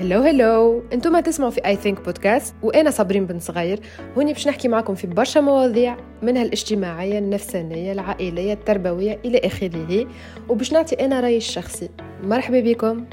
hello hello أنتم تسمعوا في I Think بودكاست وأنا صابرين بن صغير. هوني باش نحكي معكم في برشا مواضيع منها الاجتماعية النفسانية العائلية التربوية إلى آخره. وباش نعطي أنا رأيي الشخصي مرحبا بكم.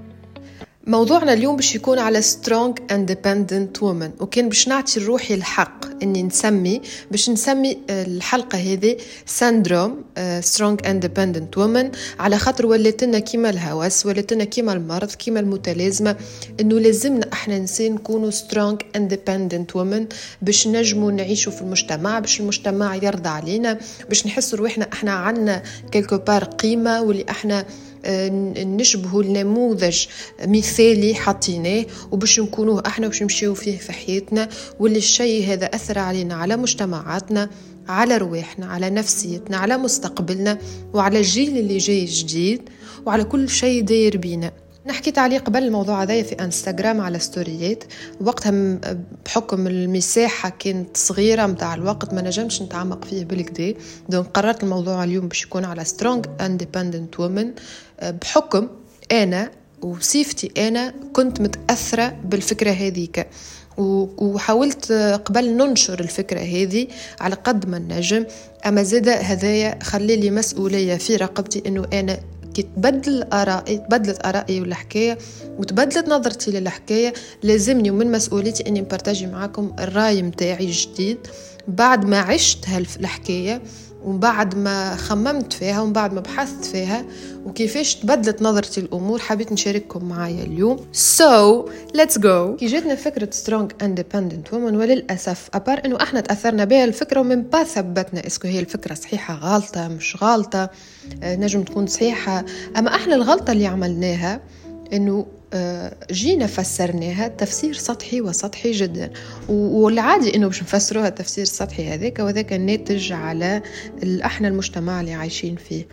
موضوعنا اليوم باش يكون على strong independent woman وكان باش نعطي روحي الحق إني نسمي باش نسمي الحلقة هذه syndrome strong independent woman على خاطر ولات لنا كيما الهوس ولات لنا كيما المرض كيما المتلازمة إنه لازمنا إحنا نسين نكونوا strong independent woman باش نجموا نعيشوا في المجتمع باش المجتمع يرضى علينا باش نحسوا روحنا إحنا عنا كيلكو بار قيمة واللي إحنا نشبهوا النموذج مثالي حاطيناه وباش نكونوه أحنا باش نمشيو فيه في حياتنا واللي الشيء هذا أثر علينا على مجتمعاتنا على رواحنا على نفسيتنا على مستقبلنا وعلى الجيل اللي جاي جديد وعلى كل شيء داير بينا. نحكي تعليق قبل الموضوع هذايا في انستغرام على ستوريات وقتها بحكم المساحة كانت صغيرة متاع الوقت ما نجمش نتعمق فيه بالكدا. donc قررت الموضوع اليوم باش يكون على strong independent woman بحكم أنا وصيفتي أنا كنت متأثرة بالفكرة هذيك. وحاولت قبل ننشر الفكرة هذه على قد ما نجم. أما زاد هذايا خلي لي مسؤولية في رقبتي إنه أنا كي تبدل ارائي تبدلت ارائي والحكايه وتبدلت نظرتي للحكاية لازمني ومن مسؤوليتي إني نبارتاجي معاكم الرأي متاعي الجديد. بعد ما عشت هالحكايه ومن بعد ما خممت فيها ومن بعد ما بحثت فيها وكيفاش تبدلت نظرتي الأمور حبيت نشارككم معايا اليوم. So let's go. كي جاتنا فكرة strong independent woman وللأسف à part إنه إحنا تأثرنا بها الفكرة ومن با ثبتنا est-ce que هي الفكرة صحيحة غلطة مش غلطة آه، نجم تكون صحيحة. أما إحنا الغلطة اللي عملناها إنه جينا فسرناها تفسير سطحي وسطحي جدا. والعادي إنه باش نفسروها التفسير السطحي هذاك وذاك الناتج على إحنا المجتمع اللي عايشين فيه.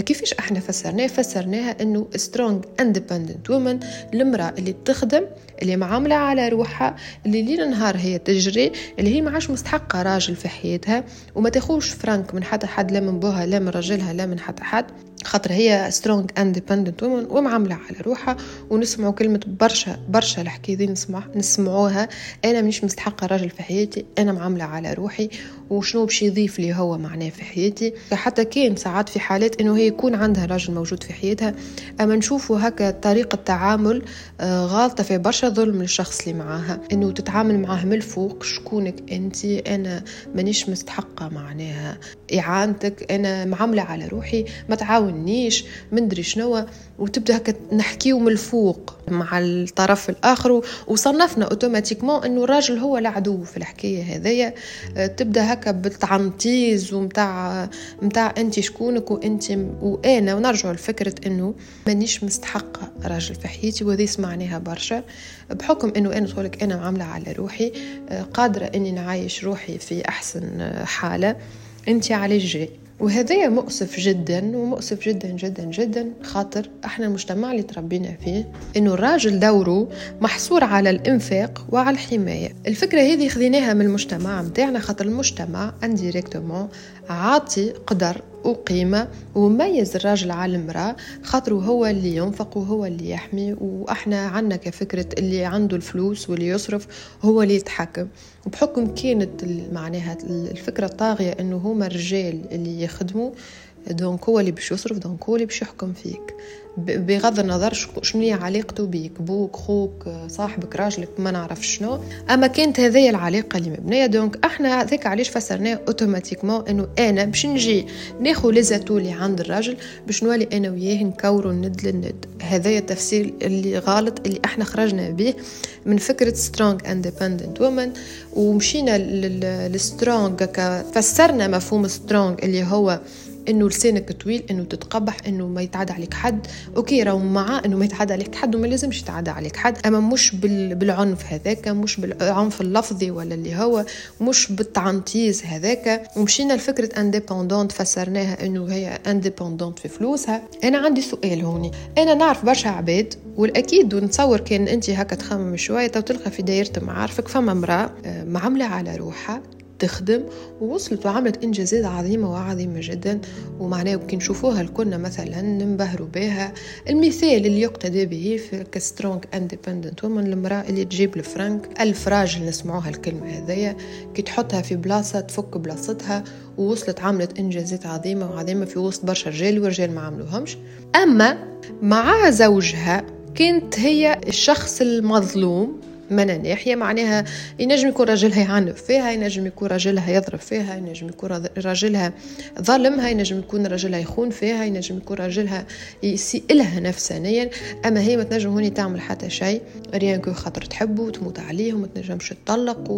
كيفاش إحنا فسرناه؟ فسرناها انه strong independent woman المرأة اللي تخدم اللي معاملة على روحها اللي ليل نهار هي تجري اللي هي ما عادش مستحقة راجل في حياتها وما تاخوش فرانك من حتى حد لا من بوها لا من راجلها لا من حتى حد. خاطر هي strong independent woman ومعاملة على روحها ونسمعوا كلمة برشا برشا الحكاية دي نسمع نسمعوها. أنا مش مستحقة راجل في حياتي أنا معاملة على روحي وشنو باش يضيف لي هو معناه في حياتي؟ حتى كان ساعات في حالات إنه هي يكون عندها راجل موجود في حياتها. أما نشوفوا هكا طريقة تعامل آه، غالطة في برشا ظلم للشخص اللي معاها. إنه تتعامل معاه من الفوق شكونك أنت؟ أنا مانيش مستحقة معناها. إعانتك أنا معاملة على روحي ما تعاونيش مندري شنو. وتبدأ هكا نحكيو من الفوق. مع الطرف الآخر وصنفنا أوتوماتيكمون إنه الراجل هو العدو في الحكاية هذيا آه، تبدأ هكا بالتعنطيز ومتاع متاع انت شكونك وانت وأنا. ونرجع لفكرة إنه مانيش مستحقه راجل في حياتي وهذه سمعناها برشا. بحكم إنه أنا تقولك أنا عامله على روحي آه، قادرة إني نعايش روحي في أحسن حالة. انت علاش جاي؟ وهذايا مؤسف جدا ومؤسف جدا جدا جدا خاطر إحنا المجتمع اللي تربينا فيه إنه الراجل دوره محصور على الإنفاق وعلى الحماية. الفكرة هذه خذيناها من المجتمع متاعنا خاطر المجتمع انديريكتومون عاطي قدر وقيمة وميز الراجل على المرأة خاطر هو اللي ينفق وهو اللي يحمي وإحنا عنا كفكرة اللي عنده الفلوس واللي يصرف هو اللي يتحكم بحكم كانت معناها الفكرة الطاغية إنه هما الرجال اللي يخدموا donc هو اللي باش يصرف donc هو اللي باش يحكم فيك. بغض النظر شنو هي علاقته بيك بوك خوك صاحبك راجلك ما نعرف شنو. أما كانت هذه العلاقة اللي مبنية donc إحنا ذاك علاش فسرناه automatiquement إنه أنا باش نجي ناخذ les atouts اللي عند الراجل باش نولي أنا وياه نكونوا الند للند. هذا التفسير اللي غلط اللي إحنا خرجنا به من فكرة strong independent woman ومشينا لل strong فسرنا مفهوم strong اللي هو إنه لسانك طويل إنه تتقبح إنه ما يتعدى عليك حد. OK راهو مع إنه ما يتعدى عليك حد وما لازمش يتعدى عليك حد. أما مش بالعنف هذاك مش بالعنف اللفظي ولا اللي هو مش بالتعنطيز هذاك. ومشينا لفكرة indépendante فسرناها إنه هي indépendante في فلوسها. أنا عندي سؤال هوني. أنا نعرف برشا عباد والأكيد ونتصور كان انت هكا تخمم شوية تو تلقى في دايرة معارفك فما امرأة آه، معامله على روحها. تخدم ووصلت وعملت إنجازات عظيمة وعظيمة جدا. ومعناه كي نشوفوها الكنا مثلا ننبهروا بها. المثال اللي يقتدى به في ك strong independent woman المرأة اللي تجيب الفرنك. ألف راجل نسمعوها الكلمة هذيا كي تحطها في بلاصة تفك بلاصتها. ووصلت عملت إنجازات عظيمة وعظيمة في وسط برشا رجال ورجال ما عملوهمش. أما مع زوجها كانت هي الشخص المظلوم. من ناحية معناها ينجم يكون راجلها يعنف فيها ينجم يكون راجلها يضرب فيها ينجم يكون راجلها ظلمها ينجم يكون راجلها يخون فيها ينجم يكون راجلها يسيء لها نفسانيا. أما هي ما تنجم هوني تعمل حتى شيء rien que خاطر تحبه وتموت عليه وما تنجمش تطلق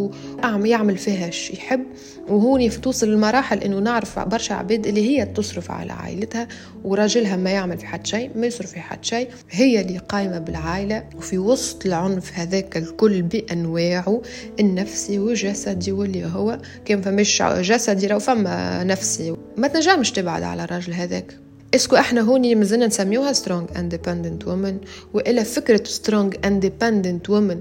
ويعمل فيها يحب. وهوني توصل لمراحل إنه نعرف برشا عباد اللي هي تصرف على عائلتها وراجلها ما يعمل في حد شيء ما يصرف في حد شيء. هي اللي قايمة بالعائلة وفي وسط العنف هذاك الكل بأنواعه النفسي والجسدي واللي هو كان فمش جسدي لو فما نفسي ما تنجمش تبعد على الراجل هذاك. est-ce que إحنا هوني مازلنا نسميوها strong independent woman وإلا فكرة strong independent woman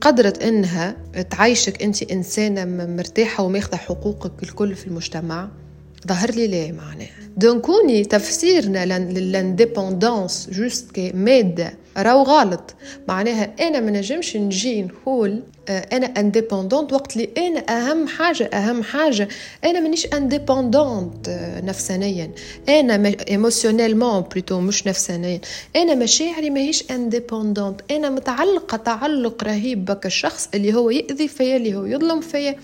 قدرت إنها تعيشك أنت إنسانة مرتاحة وماخذة حقوقك الكل في المجتمع. ظهر لي ليه معناها؟ donc تفسيرنا لل indépendance juste كمادة راهو غلط. معناها أنا ما نجمش نجي نقول آه، أنا indépendante وقت اللي أنا أهم حاجة أهم حاجة. أنا مانيش indépendante آه، نفسانيا. أنا émotionnellement plutôt مش نفسانيا. أنا مشاعري ماهيش indépendante أنا متعلقة تعلق رهيب بك الشخص اللي هو يأذي فيا اللي هو يظلم فيا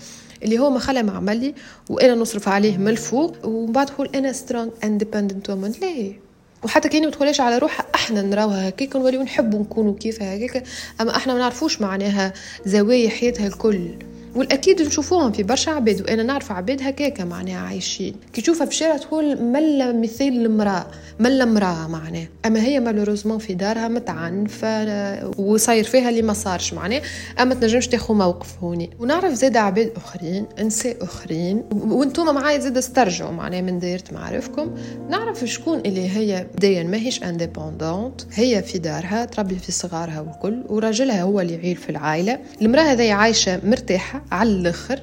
اللي هو ما خلى ما عمل لي وأنا نصرف عليه من الفوق. ومن بعد تقول أنا strong independent woman ليه؟ وحتى كاني ما تقوليش على روحها أحنا نراوها هكاك ونوليو نحبوا نكونوا كيفها هكاك أما أحنا ما نعرفوش معناها زوايا حياتها الكل. والأكيد نشوفوهم في برشا عباد وأنا نعرف عباد هكاكا معناها عايشين. كي تشوفها في الشارع تقول ملا مثال المراه ملا امرأة معناه أما هي مالوروزمون في دارها متعنفه وصاير فيها اللي ما صارش معناه أما تنجمش تاخذ موقف هوني. ونعرف زاد عباد أخرين نساء أخرين وأنتم معايا زاد استرجعوا معناه من دايرة معارفكم. نعرف شكون اللي هي بدايا ماهيش انديبوندونت هي في دارها تربي في صغارها والكل وراجلها هو اللي يعيل في العائلة. المرأة هذه عايشة مرتاحة على الآخر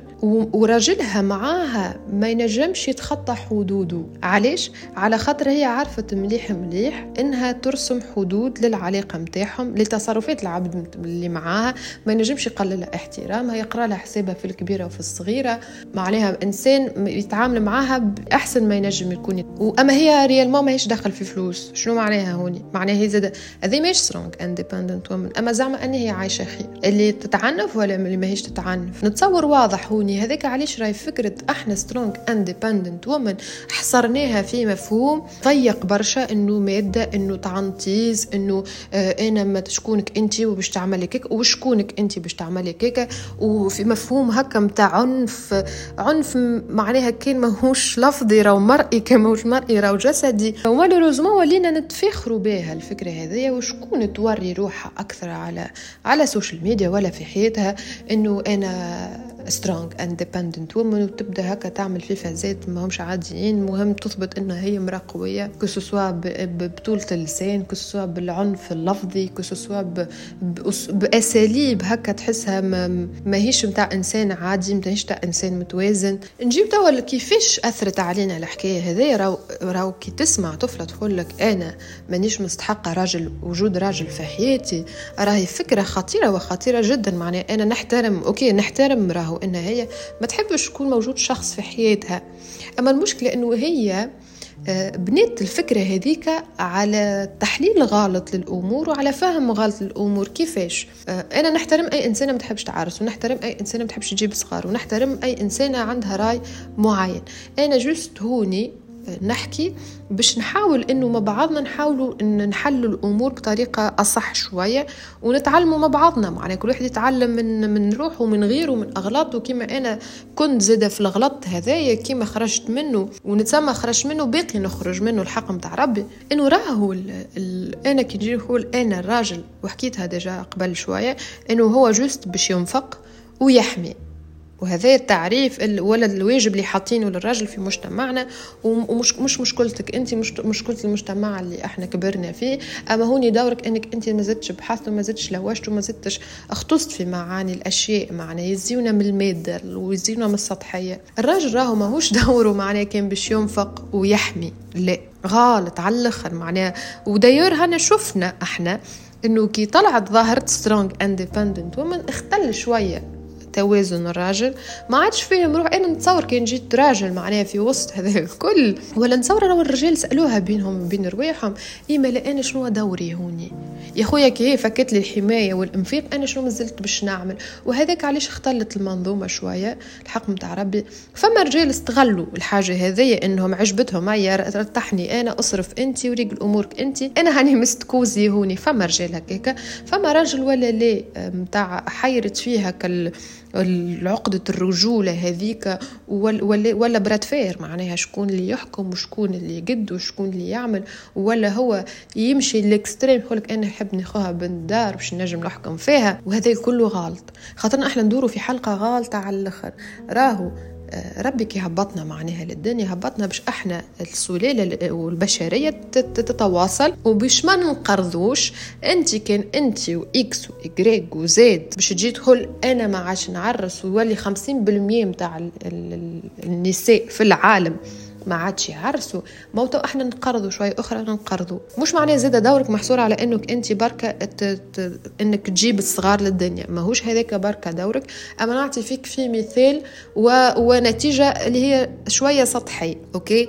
وراجلها معاها ما ينجمش يتخطى حدوده. علاش؟ على خاطر هي عرفت مليح مليح إنها ترسم حدود للعلاقة متاعهم لتصرفات العبد اللي معاها. ما ينجمش يقلل احترامها يقرأ لها حسابها في الكبيرة وفي الصغيرة. معناها إنسان يتعامل معاها بأحسن ما ينجم يكون. وأما هي réellement ماهيش داخل في فلوس. شنو معناها هوني؟ معناها هي زاد هذه ماهيش strong independent أما زعما ان هي عايشة خير. اللي تتعنف ولا اللي ماهيش تتعنف؟ نتصور واضح هوني هذاك علاش راهي فكرة أحنا strong independent woman حصرناها في مفهوم ضيق برشا إنه مادة إنه تعنطيز إنه آه أنا ما شكونك انت وباش تعملي كيك وشكونك انت باش تعملي كيك وفي مفهوم هكا متاع عنف عنف معناها كان ماهوش لفظي راهو مرئي كان ماهوش مرئي راهو جسدي. و malheureusement ولينا نتفاخروا بها الفكرة هذيا وشكون توري روحها أكثر على على ال social media ولا في حياتها؟ إنه أنا uh, strong independent woman وتبدا هكا تعمل في فازات ما همش عاديين. مهم تثبت إنها هي امرأة قوية que ce soit بطولة اللسان que ce soit بالعنف اللفظي que ce soit بأساليب. هكا تحسها ماهيش متاع إنسان عادي ماهيش متاع إنسان متوازن. نجيب توا كيفاش أثرت علينا الحكاية هذه راو راو كي تسمع طفلة تقول لك أنا مانيش مستحقة راجل وجود راجل في حياتي. راهي فكرة خطيرة وخطيرة جدا. معناها أنا نحترم ok نحترم راهو انها هي ما تحبش يكون موجود شخص في حياتها. أما المشكلة إنه هي آه، بنيت الفكرة هذيك على تحليل غلط للأمور وعلى فهم غلط للأمور. كيفاش؟ آه، أنا نحترم أي إنسانة ما تحبش تعرس ونحترم أي إنسانة ما تحبش تجيب صغار ونحترم أي إنسانة عندها رأي معين. أنا جست هوني نحكي باش نحاول إنه مع بعضنا نحاولوا إن نحلوا الأمور بطريقة أصح شوية ونتعلموا مع بعضنا. معناها كل واحد يتعلم من من روحه ومن غيره ومن أغلاطه. كيما أنا كنت زادة في الغلط هذايا كيما خرجت منه ونتسمى خرجت منه باقي نخرج منه الحق متاع ربي. إنه راهو أنا كي نجي نقول أنا الراجل وحكيتها déjà قبل شوية إنه هو juste باش ينفق ويحمي. وهذا التعريف ولا الواجب اللي حاطينه للراجل في مجتمعنا ومش مش مشكلتك انت مش مشكلة المجتمع اللي إحنا كبرنا فيه. اما هوني دورك انك انت ما زدتش بحثت وما زدتش لوجت وما زدتش اختصت في معاني الاشياء معناه يزيونا من المادة ويزيونا من السطحية. الراجل راهو ماهوش دوره معناه كان باش ينفق ويحمي لا. غلط على الآخر معناها. و d'ailleurs هنا شفنا إحنا انه كي طلعت ظاهرة strong independent woman اختل شوية. توازن الراجل. ما عادش فاهم روحه. أنا نتصور كان جيت راجل معناها في وسط هذا الكل. ولا نتصور لو الرجال سألوها بينهم وبين رواحهم. ايما لا أنا شنو دوري هوني؟ يا خويا كي فكت لي الحماية والأنفاق أنا شنو مازلت باش نعمل؟ وهذاك علاش اختلت المنظومة شوية؟ الحق متاع ربي. فما رجال استغلوا الحاجة هذه إنهم عجبتهم. هيا ريحني أنا أصرف انت وريقل امورك انت أنا هاني مستكوزي هوني. فما رجال هكاك فما راجل ولا لا متاع حيرت فيها كال عقدة الرجولة هذيك ولا, ولا bras de fer معناها شكون اللي يحكم وشكون اللي يقد وشكون اللي يعمل ولا هو يمشي ال extrême يقولك أنا نحب ناخوها دار باش نجم نحكم فيها وهذا كله غلط. خاطرنا إحنا ندورو في حلقة غالطة على الآخر. راهو ربي كي هبطنا معناها للدنيا هبطنا باش إحنا السلالة والبشرية تتواصل. وباش ما ننقرضوش انت كان انت و X و Y وزاد باش تجي تقول أنا ما عادش نعرس ويولي خمسين بالمية متاع النساء في العالم. ما عادش يعرسوا. موتو إحنا نقرضوا شوي أخرى نقرضوا. مش معناه زاد دورك محصور على إنك أنت بركة إنك تجيب الصغار للدنيا. ماهوش هذاك بركة دورك. أما نعطي فيك في مثال و... ونتيجة اللي هي شوية سطحي ok؟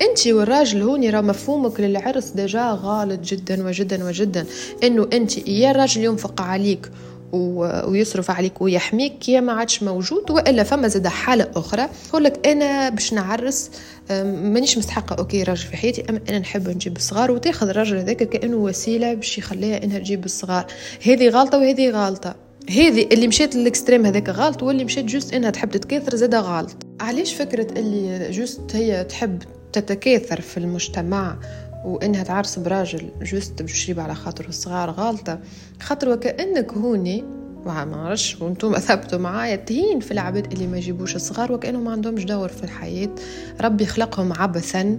أنت والراجل هوني راه مفهومك للعرس déjà غالط جدا وجدا وجدا. إنه أنت يا الراجل ينفق عليك ويصرف عليك ويحميك يا ما عادش موجود وإلا فما زاد حالة أخرى. يقول لك أنا باش نعرس مانيش مستحقة. ok راجل في حياتي أما أنا نحب نجيب الصغار وتاخذ الراجل هذاك كأنه وسيلة باش يخليها إنها تجيب الصغار. هذه غلطة وهذه غلطة. هذه اللي مشيت لل extrême هذاك غلط واللي مشيت juste إنها تحب تتكاثر زاد غلط. علاش فكرة اللي juste هي تحب تتكاثر في المجتمع وإنها تعرس براجل juste باش على خاطر الصغار غالطه خاطر وكأنك هوني ما نعرفش وأنتم ثبتوا معايا تهين في العباد اللي ما يجيبوش الصغار وكانهم ما عندهمش دور في الحياة. ربي خلقهم عبثا.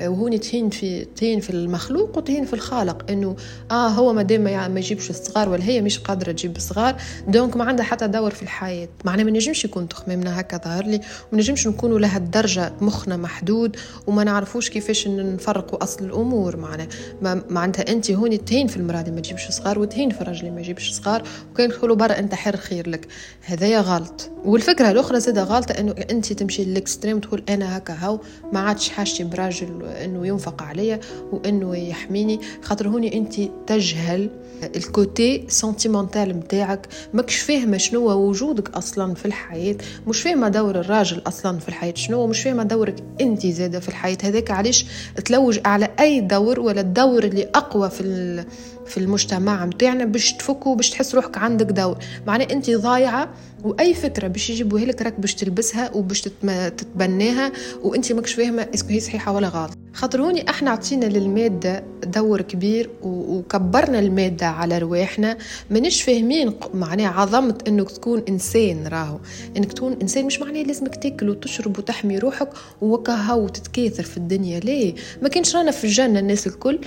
وهوني تهين في تهين في المخلوق وتهين في الخالق إنه آه هو ما دام ما يجيبش الصغار ولا هي مش قادرة تجيب الصغار donc ما عندها حتى دور في الحياة. معناه ما نجمش يكون تخمامنا هكا ظهر لي وما نجمش نكونوا لهالدرجه مخنا محدود وما نعرفوش كيفاش نفرقوا أصل الأمور. معناه ما معناتها أنت هوني تهين في المرأة اللي ما تجيبش صغار وتهين في الراجل اللي ما يجيبش صغار وكان يدخلوا برا أنت حر خير لك. هذايا غلط. والفكرة الأخرى زاده غلطة إنه أنت تمشي لل extrême تقول أنا هكا هاو ما عادش حاجتي براجل انه ينفق عليا وإنه يحميني. خاطر هوني انت تجهل ال côté sentimental متاعك. ماكش فاهمه شنو وجودك أصلا في الحياة. مش فاهمه دور الراجل أصلا في الحياة شنو مش فاهمه دورك انت زادة في الحياة. هذاك علاش تلوج على أي دور ولا الدور اللي أقوى في في المجتمع متاعنا باش تفكوا باش تحس روحك عندك دور معناه أنت ضايعة وأي فكرة باش يجيبوها لك راك باش تلبسها وباش تتبناها وأنت ماكش فاهمة est-ce que هي صحيحة ولا غلط. خاطر هوني إحنا عطينا للمادة دور كبير وكبرنا المادة على رواحنا. مانيش فاهمين معناها عظمة إنك تكون إنسان راهو. إنك تكون إنسان مش معناه لازمك تاكل وتشرب وتحمي روحك وكهو وتتكاثر في الدنيا. ليه؟ ما كانش رانا في الجنة الناس الكل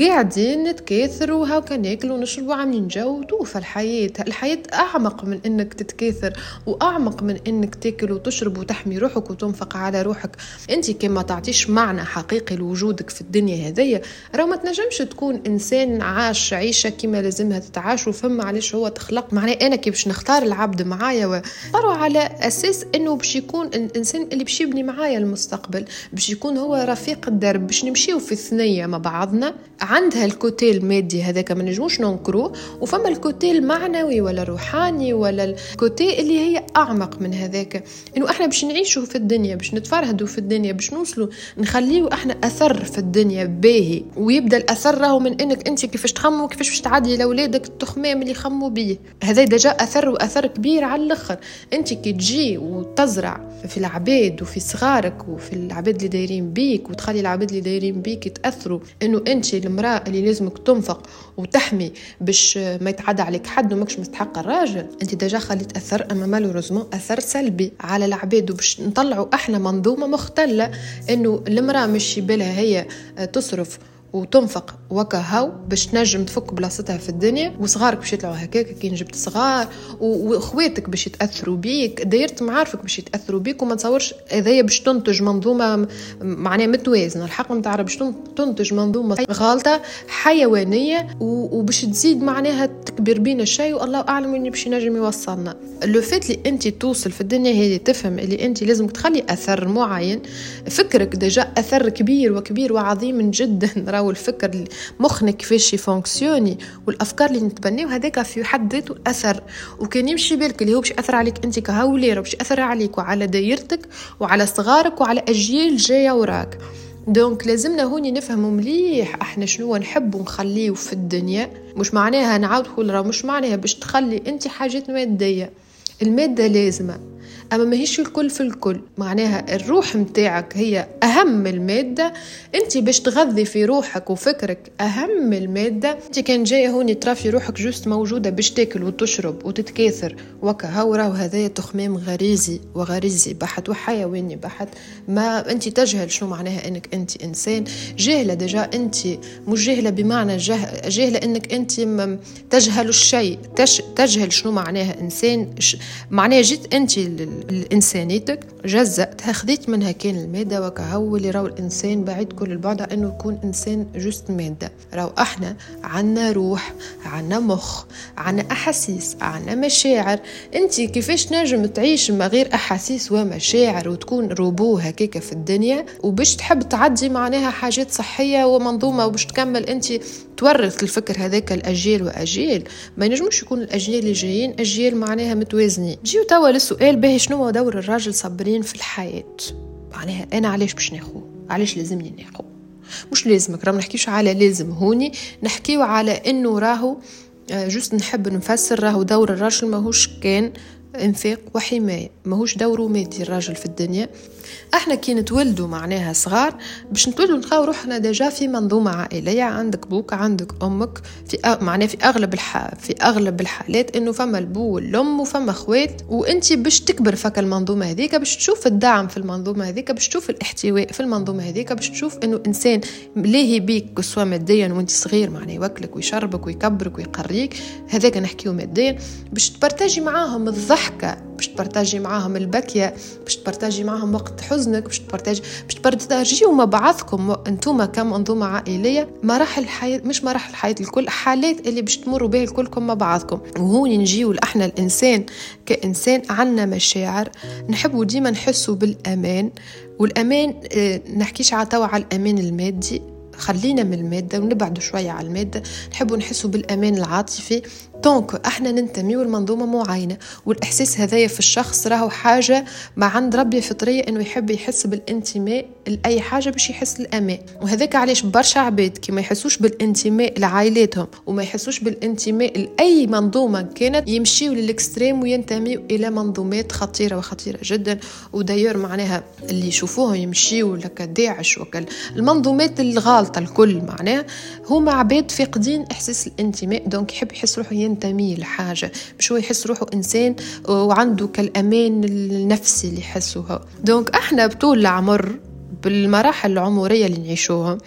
قاعدين نتكاثر وهاكا ناكل ونشرب وعاملين جو وتوفى الحياة. الحياة أعمق من إنك تتكاثر وأعمق من إنك تاكل وتشرب وتحمي روحك وتنفق على روحك. أنت كما تعطيش معنى حقيقي لوجودك في الدنيا هذيا راه ما تنجمش تكون إنسان عاش عيشة كما لازمها تتعاش وفما علاش هو تخلق. معناه أنا كي باش نختار العبد معايا واختاروا على أساس إنه باش يكون الإنسان اللي باش يبني معايا المستقبل باش يكون هو رفيق الدرب باش نمشيو في الثنية مع بعضنا. عندها الكوتي المادي هذاك ما نجموش ننكروه وفما ال côté المعنوي ولا الروحاني ولا ال côté اللي هي أعمق من هذاك. إنه إحنا باش نعيشوا في الدنيا باش نتفرهدوا في الدنيا باش نوصلوا نخليو إحنا أثر في الدنيا باهي. ويبدأ الأثر راهو من إنك أنت كيفاش تخمو وكيفاش باش تعدي لأولادك التخمام اللي يخموا بيه. هذا déjà أثر وأثر كبير على الآخر. أنت كي تجي وتزرع في العباد وفي صغارك وفي العباد اللي دايرين بيك وتخلي العباد اللي دايرين بيك يتأثروا. إنه أنت المرأة اللي لازمك تنفق. وتحمي باش ما يتعدى عليك حد وماكش مستحق الراجل. انت déjà خليت أثر أما malheureusement أثر سلبي على العباد وباش نطلعوا أحنا منظومة مختلة إنه المرأة مش بالها هي تصرف. وتنفق وكا هاو باش تنجم تفك بلاصتها في الدنيا وصغارك باش يطلعوا هكاك كي جبت صغار واخواتك باش يتأثروا بيك دايرة معارفك باش يتأثروا بيك وما تصورش هذايا باش تنتج منظومة معناها متوازنة. الحق نتاع باش تنتج منظومة غالطه حيوانية وباش تزيد معناها تكبر بينا الشيء والله أعلم وين باش ينجم يوصلنا. لو فات اللي أنت توصل في الدنيا هذه تفهم اللي أنت لازم تخلي أثر معين فكرك déjà أثر كبير وكبير وعظيم جدا. راهو الفكر مخنا كيفاش ي fonctionner والأفكار اللي نتبنيو هذاك في حد ذاته أثر. وكان يمشي بالك اللي هو باش يأثر عليك أنت كهوليره باش يأثر عليك وعلى دايرتك وعلى صغارك وعلى أجيال جاية وراك. donc لازمنا هوني نفهموا مليح إحنا شنو نحب ونخليه في الدنيا. مش معناها نعاود نقول مش معناها باش تخلي أنت حاجات مادية. المادة لازمة. أما ماهيش الكل في الكل معناها الروح متاعك هي أهم المادة. أنت باش تغذي في روحك وفكرك أهم المادة. أنت كان جاية هوني ترى في روحك juste موجودة باش تاكل وتشرب وتتكاثر. وكهو راهو هذايا تخمام غريزي وغريزي بحت وحيواني بحت ما أنت تجهل شنو معناها أنك أنت إنسان. جاهلة déjà أنت مش جاهلة بمعنى جاهلة أنك أنت تجهل الشيء تجهل شنو معناها إنسان. معناها جيت أنت لإنسانيتك جزأتها خذيت منها كان المادة وكهو اللي راهو الإنسان بعيد كل البعد عن إنه يكون إنسان juste مادة. راهو إحنا عنا روح عنا مخ عنا أحاسيس عنا مشاعر. أنت كيفاش نجم تعيش من غير أحاسيس ومشاعر وتكون روبو هكاك في الدنيا؟ وباش تحب تعدي معناها حاجات صحية ومنظومة وباش تكمل أنت تورث الفكر هذاك الأجيال وأجيال. ما ينجموش يكون الأجيال اللي جايين أجيال معناها متوازنين. جيو توا للسؤال باهي شنو هو دور الراجل صابرين في الحياة؟ معناها أنا علاش باش ناخو علاش لازمني ناخو مش لازمك راه نحكيش على لازم هوني نحكيو على إنه راهو آه، juste نحب نفسر راهو دور الراجل ماهوش كان إنفاق وحماية. ماهوش دوره مادي الراجل في الدنيا. إحنا كي نتولدوا معناها صغار باش نتولدوا نلقاو روحنا déjà في منظومة عائلية. عندك بوك عندك أمك في أ... معناها في أغلب الح... في أغلب الحالات إنه فما البو والأم وفما خوات. وانت باش تكبر فك المنظومة هذيك باش تشوف الدعم في المنظومة هذيك باش تشوف الاحتواء في المنظومة هذيك باش تشوف إنه إنسان لاهي بيك سواء ماديا وانت صغير معناها يوكلك ويشربك ويكبرك ويقريك. هذاك نحكيو ماديا. باش تبرتاجي معاهم الضحكه باش تبرتاجي معاهم البكية باش تبرتاجي معاهم وقت حزنك باش تبارتاج باش تبارتاجيو مع بعضكم. انتوما كمنظومه عائلية مراحل الحياة مش مراحل الحياة الكل حالات اللي باش تمروا بها الكلكم مع بعضكم. وهون نجيو إحنا الإنسان كإنسان عنا مشاعر نحبوا ديما نحسوا بالأمان. والأمان آه نحكيش تو على الأمان المادي. خلينا من المادة ونبعدوا شوية على المادة. نحبوا نحسوا بالأمان العاطفي. donc إحنا ننتميو لمنظومة معينة والإحساس هذايا في الشخص راهو حاجة ما عند ربي فطرية إنه يحب يحس بالانتماء لأي حاجة باش يحس الأمان. وهذاك علاش برشا عباد كي ما يحسوش بالانتماء لعائلاتهم وما يحسوش بالانتماء لأي منظومة كانت يمشيو لل extrême وينتميو إلى منظومات خطيرة وخطيرة جدا. وداير معناها اللي يشوفوهم يمشيو لك داعش وكل. المنظومات الغالطة الكل معناها هما عباد فاقدين إحساس الانتماء donc يحب يحس روحه ينتمي لحاجة. مش هو يحس روحه إنسان وعنده كالأمان النفسي اللي يحسه donc إحنا بطول العمر بالمراحل العمرية اللي نعيشوها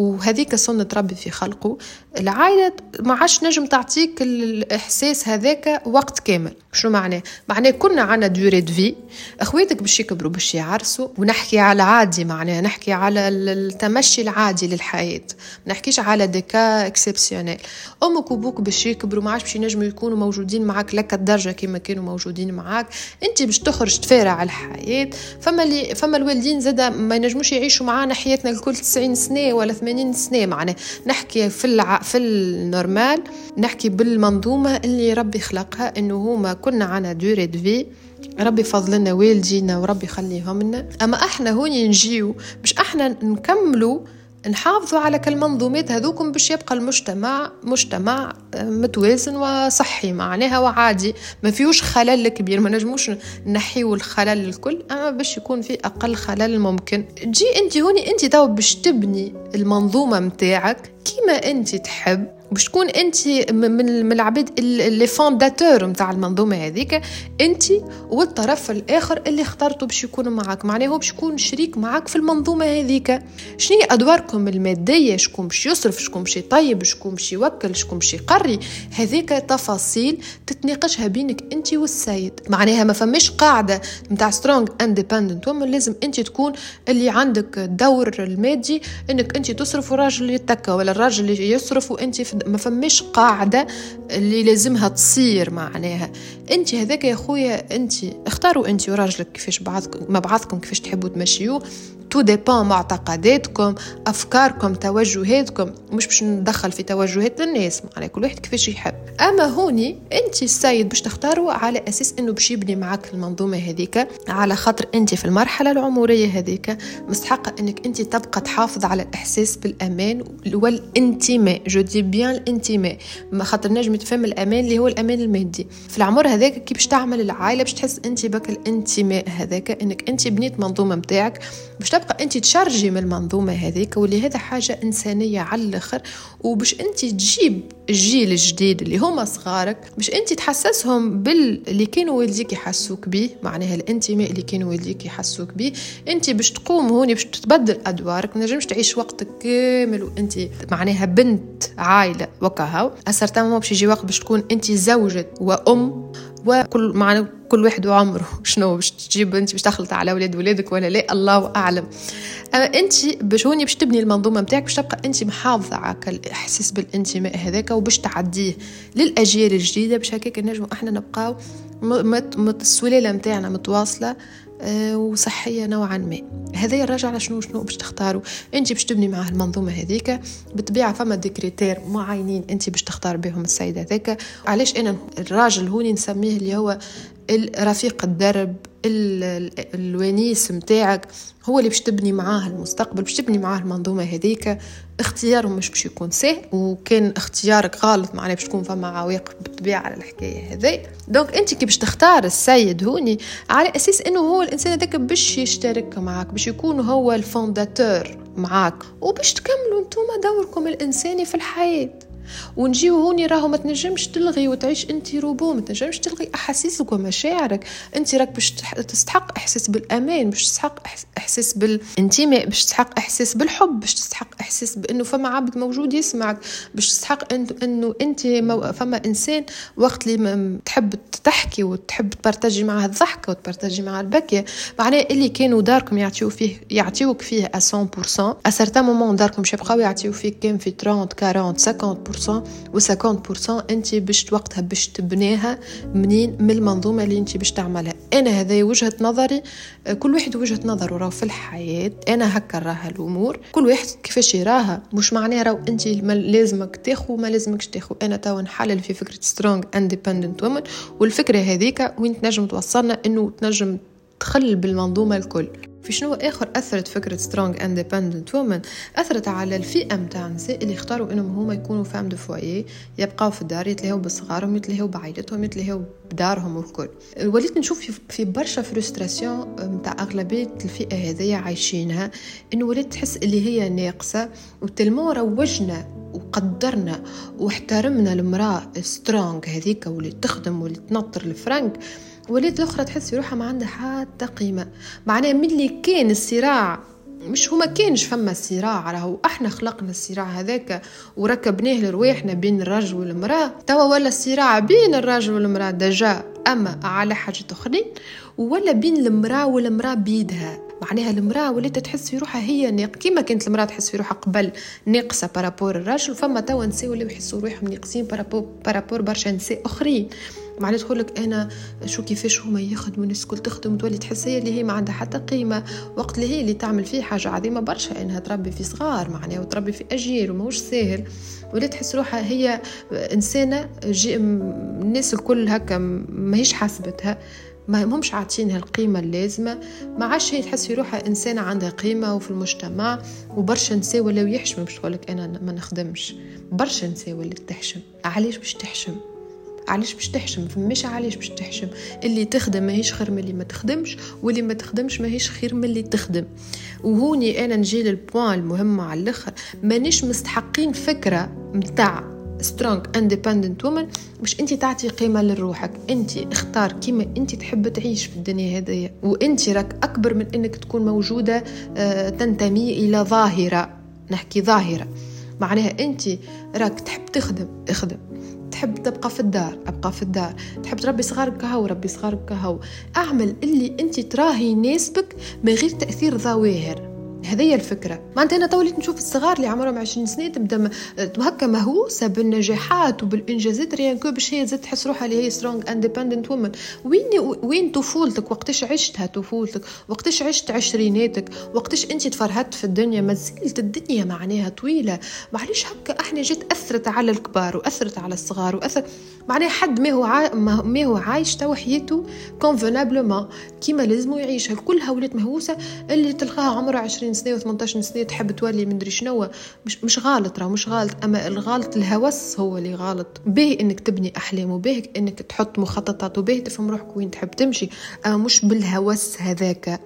وهذيك سنة ربي في خلقه. العائلة ما عادش نجم تعطيك الإحساس هذاك وقت كامل. شو معناه؟ معناه كنا عنا دوري في أخواتك باش يكبروا باش يعرسوا. ونحكي على عادي معناه. نحكي على التمشي العادي للحياة. ما نحكيش على des cas exceptionnels أمك وأبوك باش يكبروا ما عادش باش ينجموا يكونوا موجودين معاك. لك الدرجة كما كانوا موجودين معاك. أنت باش تخرج تفارع الحياة. فما اللي فما الوالدين زادا ما ينجموش يعيشوا معانا حياتنا الكل 90 سنة ولا 80 سنة معناه. نحكي في الع... في ال normal نحكي بالمنظومة اللي ربي خلقها إنه هما كنا عنا دوري في ربي فضلنا والدينا وربي يخليهم لنا. أما إحنا هوني نجيو باش إحنا نكملوا نحافظوا على كالمنظومات هذوكم باش يبقى المجتمع مجتمع متوازن وصحي معناها وعادي. ما فيهوش خلل كبير ما نجموش نحيو الخلل الكل. أما باش يكون في أقل خلل ممكن. تجي انت هوني انت تو باش تبني المنظومة متاعك كيما انت تحب. باش تكون انت من العباد اللي fondateur نتاع المنظومة هذيك انت والطرف الآخر اللي اخترته باش يكون معك معناه هو باش يكون شريك معك في المنظومة هذيك. شنو هي أدواركم المادية؟ شكون باش يصرف؟ شكون باش يطيب؟ شكون باش يوكل؟ شكون باش يقري هذيك تفاصيل تتناقشها بينك أنت والسيد. معناها ما فماش قاعدة نتاع strong independent ومن لازم أنت تكون اللي عندك الدور المادي إنك أنت تصرف والراجل يتكى ولا الراجل اللي يصرف وأنت ما فماش قاعدة اللي لازمها تصير معناها. أنت هذاك يا خويا أنت اختاروا أنت وراجلك كيفاش بعضكم ما بعضكم كيفاش تحبوا تمشيوه تو ديبان معتقداتكم أفكاركم توجهاتكم. مش باش ندخل في توجهات الناس معناها كل واحد كيفاش يحب. أما هوني أنت السيد باش تختاروا على أساس إنه باش يبني معك المنظومة هذيك على خاطر أنت في المرحلة العمرية هذيك. مستحقه إنك أنت تبقى تحافظ على الإحساس بالأمان والانتماء. جو دي بيان الانتماء ما خاطر نجم تفهم الأمان اللي هو الأمان المادي. في العمر هذاك كي باش تعمل العائلة باش تحس أنت بك الانتماء هذاك إنك أنت بنيت منظومة متاعك باش تبقى أنت تشرجي من المنظومة هذيك واللي هذا حاجة إنسانية على الآخر. وباش أنت تجيب الجيل الجديد اللي هما صغارك باش أنت تحسسهم باللي كانوا والديك يحسوك به معناها الانتماء اللي كانوا والديك يحسوك به أنت باش تقوم هوني باش تتبدل أدوارك ما نجمش تعيش وقتك كامل. وأنت معناها بنت عائله وكهو. اسرتا باش يجي وقت باش تكون أنت زوجة وأم. وكل معنى كل واحد وعمره. شنو باش تجيب انت باش تخلط على أولاد ولادك ولا لا؟ الله أعلم. اما انت باش هوني باش تبني المنظومة نتاعك باش تبقى انت محافظة على الاحساس بالانتماء هذاك وباش تعديه للأجيال الجديدة باش هكاك نجموا إحنا نبقاو السلاله نتاعنا متواصلة. وصحية نوعا ما. هذا يرجع على شنو شنو باش تختاروا؟ انت باش تبني معاه المنظومة هذيك بالطبيعه فما des critères معينين انت باش تختار بهم السيد هذاك علاش أنا الراجل هوني نسميه اللي هو رفيق الدرب الونيس متاعك هو اللي باش تبني معاه المستقبل باش تبني معاه المنظومة هذيك. اختياره مش باش يكون سهل وكان اختيارك غلط معناه باش تكون فما عواقب بالطبيعة على الحكاية هذي. donc انت كي باش تختار السيد هوني على أساس إنه هو الإنسان هذاك باش يشترك معك باش يكون هو ال fondateur معاك وباش تكملوا انتوما دوركم الإنساني في الحياة. ونجيو هوني راهو ما تنجمش تلغي وتعيش انت روبو ما تنجمش تلغي احاسيسك ومشاعرك انت راك باش تستحق إحساس بالأمان باش تستحق إحساس بالانتماء باش تستحق إحساس بالحب باش تستحق إحساس بأنه فما عبد موجود يسمعك باش تستحق أنه أنت فما إنسان وقت اللي تحب تحكي وتحب تبارتاجي معاه الضحكة وتبارتاجي معاه البكيه معناه اللي كانوا داركم يعطيو فيه يعطيوك فيه 100% à certain moment داركم باش يبقاو يعطيو فيك كان في 30 40 50% و 50% انت باش وقتها باش تبنيها منين؟ من المنظومة اللي انت باش تعملها. أنا هذا وجهة نظري كل واحد وجهة نظره راه في الحياة. أنا هكا راها الأمور. كل واحد كيفاش يراها؟ مش معناه راهو انت لازمك تاخو ما لازمكش تاخو. أنا توا نحلل في فكرة strong independent woman والفكرة هذيك وين تنجم توصلنا؟ إنه تنجم تخل بالمنظومة الكل. في شنو آخر أثرت فكرة سترونج اندبندنت وومن أثرت على الفئة نتاع النساء اللي اختاروا إنهم هما يكونوا فام دو فوايي يبقاو في الدار يتلهوا بصغارهم يتلهوا بعائلتهم يتلهوا بدارهم والكل وليت نشوف في برشا فرستراسيون نتاع أغلبية الفئة هذيا عايشينها إنه وليت تحس اللي هي ناقصة وتلمو روجنا وقدرنا واحترمنا المرأة سترونج هذيك واللي تخدم واللي تنطر الفرنك. وليت الأخرى تحس في روحها ما عندها حتى قيمة. معناها ملي كان الصراع مش هما كانش فما صراع راهو إحنا خلقنا الصراع هذاك وركبناه لرواحنا بين الرجل والمرأة. توا ولا الصراع بين الرجل والمرأة دجا أما على حاجة أخرين ولا بين المرأة والمرأة بيدها. معناها المرأة ولات تحس في روحها هي ناق كيما كانت المرأة تحس في روحها قبل ناقصة par rapport الرجل فما توا نساء ولاو يحسوا روحهم ناقصين par rapport par rapport برشا نساء أخرين. معناها تقول لك أنا شو كيفاش هما يخدموا الناس الكل تخدم تولي تحس هي اللي هي ما عندها حتى قيمة. وقت اللي هي اللي تعمل فيه حاجة عظيمة برشا إنها تربي في صغار معناها وتربي في أجيال وماهوش ساهل. ولا تحس روحها هي إنسانة الناس الكل هكا ماهيش حاسبتها. ما همش عاطينها القيمة اللازمة. ما عادش هي تحس في روحها إنسانة عندها قيمة وفي المجتمع وبرشا نساء ولاو يحشموا باش تقولك أنا ما نخدمش. برشا نساء ولات تحشم. علاش باش تحشم؟ علاش باش تحشم؟ فماش علاش باش تحشم؟ اللي تخدم ماهيش خير من اللي ما تخدمش واللي ما تخدمش ماهيش خير من اللي تخدم. وهوني أنا نجي لل point المهم على الآخر. مانيش مستحقين فكرة متاع strong independent woman باش انت تعطي قيمة لروحك. انت اختار كيما انت تحب تعيش في الدنيا هذه وانت راك أكبر من إنك تكون موجودة آه، تنتمي إلى ظاهرة. نحكي ظاهرة. معناها انت راك تحب تخدم. اخدم. تحب تبقى في الدار أبقى في الدار. تحب تربي صغارك كهو ربي صغارك كهو أعمل اللي انت تراه يناسبك من غير تأثير ظواهر هذه الفكرة. معناتها أنا توليت نشوف الصغار اللي عمرهم 20 سنة تبدأ هكا مهووسة بالنجاحات وبالانجازات rien que باش هي زاد تحس روحها اللي هي strong independent woman وين وين طفولتك؟ وقتاش عشتها طفولتك؟ وقتاش عشت عشريناتك؟ وقتاش أنت تفرهدت في الدنيا؟ ما زلت الدنيا معناها طويلة. معليش هكا أحنا جيت أثرت على الكبار وأثرت على الصغار واثر معناها حد ما هو. ما هو عايش تو حياته convenablement كيما لازمو يعيشها. كلها ولات مهووسة اللي تلقاها عمرها 20 سنة و18 سنة تحب تولي مدري شنو؟ مش مش غلط راه مش غلط أما الغلط الهوس هو اللي غلط باهي إنك تبني أحلام وباهي إنك تحط مخططات وباهي تفهم روحك وين تحب تمشي. أما مش بالهوس هذاك.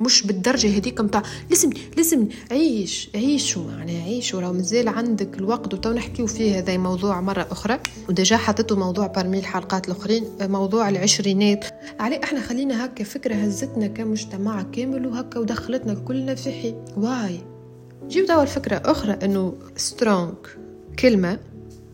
مش بالدرجة هذيك متاع لازم لازم عيش عيشوا يعني عيشوا راه مازال عندك الوقت وتو نحكيو فيه هذا موضوع مرة أخرى. و déjà حطيته موضوع parmi الحلقات الأخرين موضوع العشرينات. عليه إحنا خلينا هكا فكرة هزتنا كمجتمع كامل وهكا ودخلتنا كلنا في حي. واي. جيب دوا الفكرة أخرى إنه strong كلمة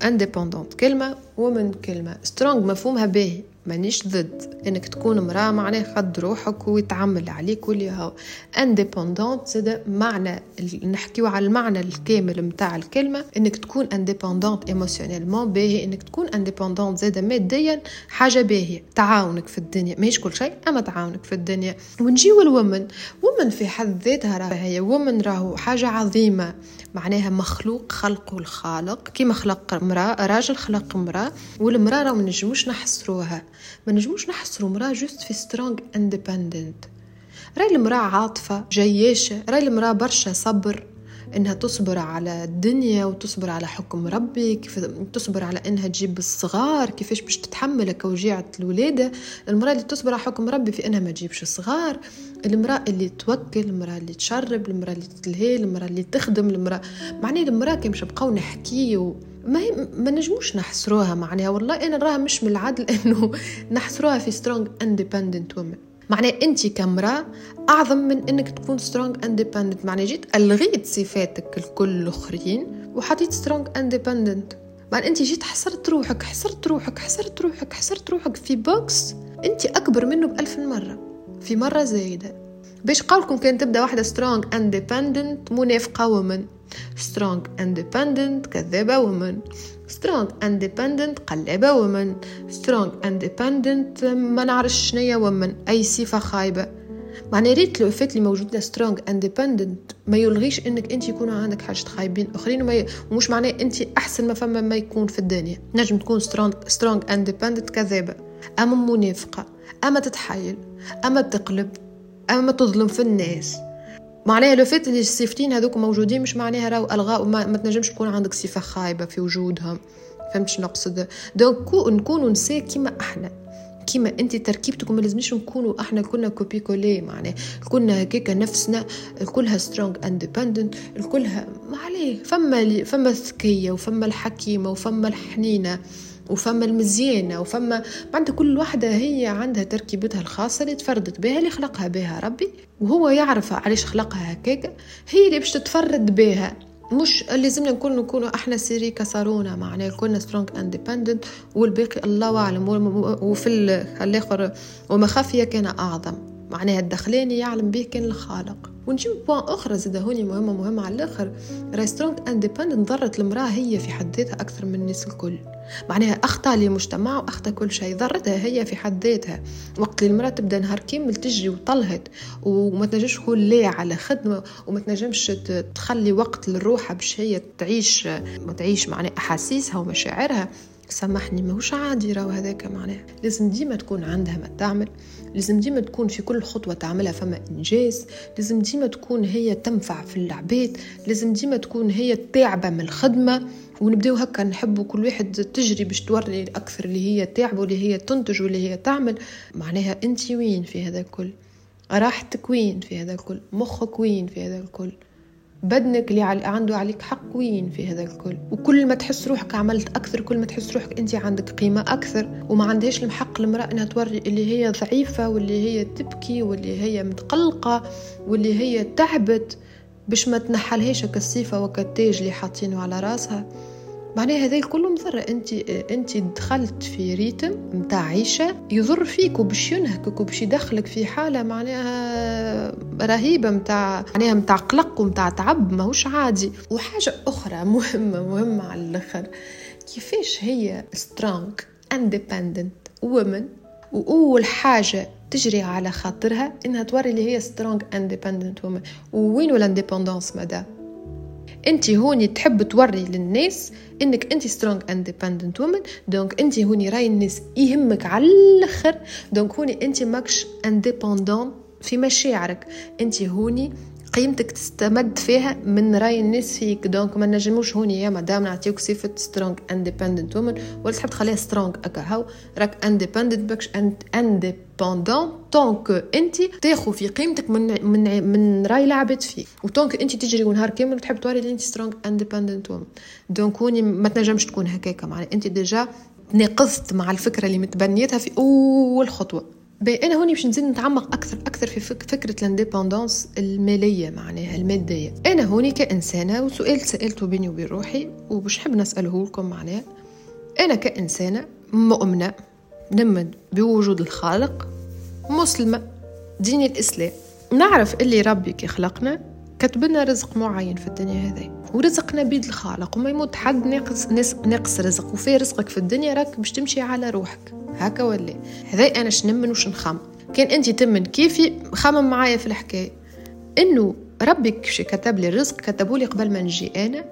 independent كلمة woman كلمة. strong مفهومها باهي. مانيش ضد إنك تكون امراه معناه قد روحك ويتعول عليك واللي هو indépendante زاد معنى نحكيو على المعنى الكامل متاع الكلمة إنك تكون indépendante émotionnellement باهي إنك تكون indépendante زاد ماديا حاجة باهية تعاونك في الدنيا. ماهيش كل شيء أما تعاونك في الدنيا. ونجيو ال woman woman في حد ذاتها راه هي woman راهو حاجة عظيمة. معناها مخلوق خلقه الخالق. كيما خلق امراه راجل خلق امراه والمرأة راه ما نجموش نحصروها. ما نجموش نحصروا مراه juste في strong independent راي المرأة عاطفة جياشة راي المرأة برشا صبر إنها تصبر على الدنيا وتصبر على حكم ربي كيف تصبر على إنها تجيب الصغار كيفاش باش تتحمل كوجيعة الولادة. المرأة اللي تصبر على حكم ربي في إنها ما تجيبش الصغار المرأة اللي توكل المرأة اللي تشرب المرأة اللي تتلهي المرأة اللي تخدم المرأة معني المرأة كي مش بقاو نحكي ما هي ما نجموش نحصروها معناها. والله أنا نراها مش من العدل إنه نحصروها في strong independent woman معناه أنت كامرأة أعظم من إنك تكون strong independent معناه جيت ألغيت صفاتك الكل الآخرين وحطيت strong independent معناه أنت جيت حصرت روحك حصرت روحك حصرت روحك حصرت روحك في box أنت أكبر منه بألف مرة في مرة زايدة. باش قولكم كان تبدأ واحدة strong independent منافقة woman strong independent كذابة woman strong independent قلابة woman strong independent ما نعرفش شنيا woman أي صفة خايبة. معنى ريت الصفات اللي موجودة strong independent ما يلغيش إنك أنت يكون عندك حاجة خايبين أخرين وما ومش معناه أنت أحسن ما فما ما يكون في الدنيا. نجم تكون strong strong independent كذابة. أما منافقة أما تتحايل أما تقلب. أما تظلم في الناس. معناها لو فات اللي الصفتين هذوك موجودين مش معناها راهو ألغاء ما, ما تنجمش تكون عندك صفة خايبة في وجودهم. فهمت شنو نقصد donc نكونوا نساء كيما أحنا. كيما أنت تركيبتكم ما لازمش نكونوا أحنا كنا copier-coller معناها. كنا هكاك نفسنا كلها strong independent كلها ما عليه فما فما الذكية وفما الحكيمة وفما الحنينة. وفما المزيانة وفما معناتها كل واحدة هي عندها تركيبتها الخاصة اللي تفردت بها اللي خلقها بها ربي. وهو يعرف علاش خلقها هكاك هي اللي باش تتفرد بها. مش لازمنا نكون نكونوا أحنا سيري كسرونا معناه كنا strong independent والباقي الله أعلم وفي الآخر وما خفي كان أعظم. معناها الدخلاني يعلم به كان الخالق. ونجيب point أخرى زاد هوني مهمة مهمة على الآخر. راي strong independent ضرت المرأة هي في حد ذاتها أكثر من الناس الكل. معناها أخطأ لمجتمع وأخطأ كل شيء. ضرتها هي في حد ذاتها. وقت اللي المرأة تبدأ نهار كامل تجري وطلهت وما تنجمش تكون لا على خدمة وما تنجمش تخلي وقت لروحها باش هي تعيش ما تعيش معناها أحاسيسها ومشاعرها. سامحني ماهوش عادي راهو هذاك معناها. لازم ديما تكون عندها ما تعمل لازم ديما تكون في كل خطوة تعملها فما إنجاز لازم ديما تكون هي تنفع في العباد لازم ديما تكون هي تعبة من الخدمة. ونبداو هكا نحبوا كل واحد تجري باش توري أكثر اللي هي تعب واللي هي تنتج واللي هي تعمل. معناها أنت وين في هذا الكل؟ راحتك وين في هذا الكل؟ مخك وين في هذا الكل؟ بدنك اللي عنده عليك حق وين في هذا الكل. وكل ما تحس روحك عملت أكثر كل ما تحس روحك أنت عندك قيمة أكثر. وما عندهاش الحق المراه إنها توري اللي هي ضعيفة واللي هي تبكي واللي هي متقلقة واللي هي تعبت باش ما تنحلهاش كالصفة وكالتاج اللي حاطينه على راسها. معناها هذا كله مضر. انت انت دخلت في rythme متاع عيشة يضر فيك وباش ينهكك وباش يدخلك في حالة معناها رهيبة متاع معناها متاع قلق ومتاع تعب ماهوش عادي. وحاجة أخرى مهمة مهمة على الآخر. كيفاش هي strong independent woman وأول حاجة تجري على خاطرها إنها توري اللي هي strong independent woman وين ال indépendance مدام انت هوني تحب توري للناس انك انت strong independent woman donc انت هوني راي الناس يهمك على الآخر donc هوني انت ماكش indépendante في مشاعرك انت هوني قيمتك تستمد فيها من رأي الناس فيك. donc ما نجموش هوني يا مدام نعطيوك صفة strong independent woman ولا تحب تخليها strong هكا. هاو؟ راك independent ماكش indépendante donc أنت تاخذ في قيمتك من من من رأي العباد فيك. و donc أنت تجري ونهار كامل وتحب توري أنت strong independent woman donc هوني ما تنجمش تكون هكاك معناها أنت déjà ناقضت مع الفكرة اللي متبنيتها في أول خطوة. أنا هوني باش نزيد نتعمق أكثر أكثر في فكرة ال indépendance المالية معناها المادية. أنا هوني كإنسانة وسؤال سألته بيني وبين روحي وباش نحب نسأله لكم معناه أنا كإنسانة مؤمنة نمن بوجود الخالق مسلمة دين الإسلام. نعرف اللي ربي كي خلقنا كتب لنا رزق معين في الدنيا هذه. ورزقنا بيد الخالق وما يموت حد ناقص ناقص رزق. وفي رزقك في الدنيا راك باش تمشي على روحك. هكا ولا هذا أنا شنمن وش نخم كان أنت تمن كيفي خمم معايا في الحكاية. إنه ربك كتب لي الرزق كتبولي قبل ما نجي أنا.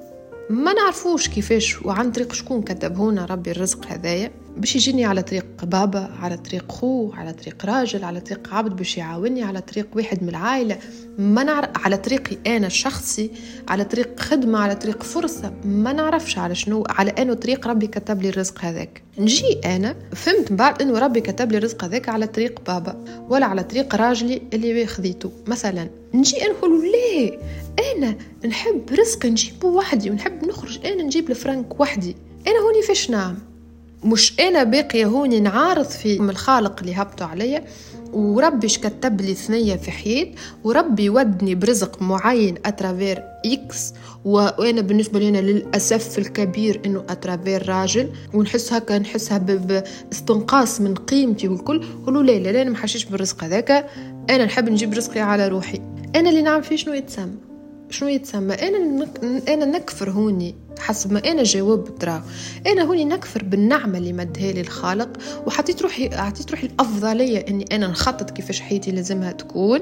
ما نعرفوش كيفاش وعن طريق شكون كتبهونا ربي الرزق هذايا. باش يجيني على طريق بابا على طريق خو على طريق راجل على طريق عبد باش يعاوني على طريق واحد من العائلة. ما نعرف على طريقي أنا الشخصي على طريق خدمة على طريق فرصة. ما نعرفش على شنو على أنه طريق ربي كتب لي الرزق هذاك. نجي أنا فهمت بعد أنه ربي كتب لي الرزق هذاك على طريق بابا ولا على طريق راجلي اللي خذيته. مثلا نجي نقول ليه أنا نحب رزق نجيبه وحدي ونحب نخرج أنا نجيب الفرنك وحدي. أنا هوني فاش نعم؟ مش إنا باقيه هوني نعارض في الخالق اللي هبطوا عليا. وربي كتب لي ثنية في حياة وربي ودني برزق معين à travers X. وإنا بالنسبة لي للأسف الكبير إنه à travers راجل. ونحس هكا نحسها باستنقاص من قيمتي والكل. قولوا لا لا لا أنا ما حشيش بالرزق هذاك. أنا نحب نجيب رزقي على روحي. أنا اللي نعرف فيه شنو يتسمى؟ شنو يتسمى؟ أنا. أنا نكفر هوني حسب ما أنا جاوبت راه أنا هوني نكفر بالنعمة اللي مدها لي الخالق وحطيت روحي اعطيت روحي الافضليه إني أنا نخطط كيفاش حياتي لازمها تكون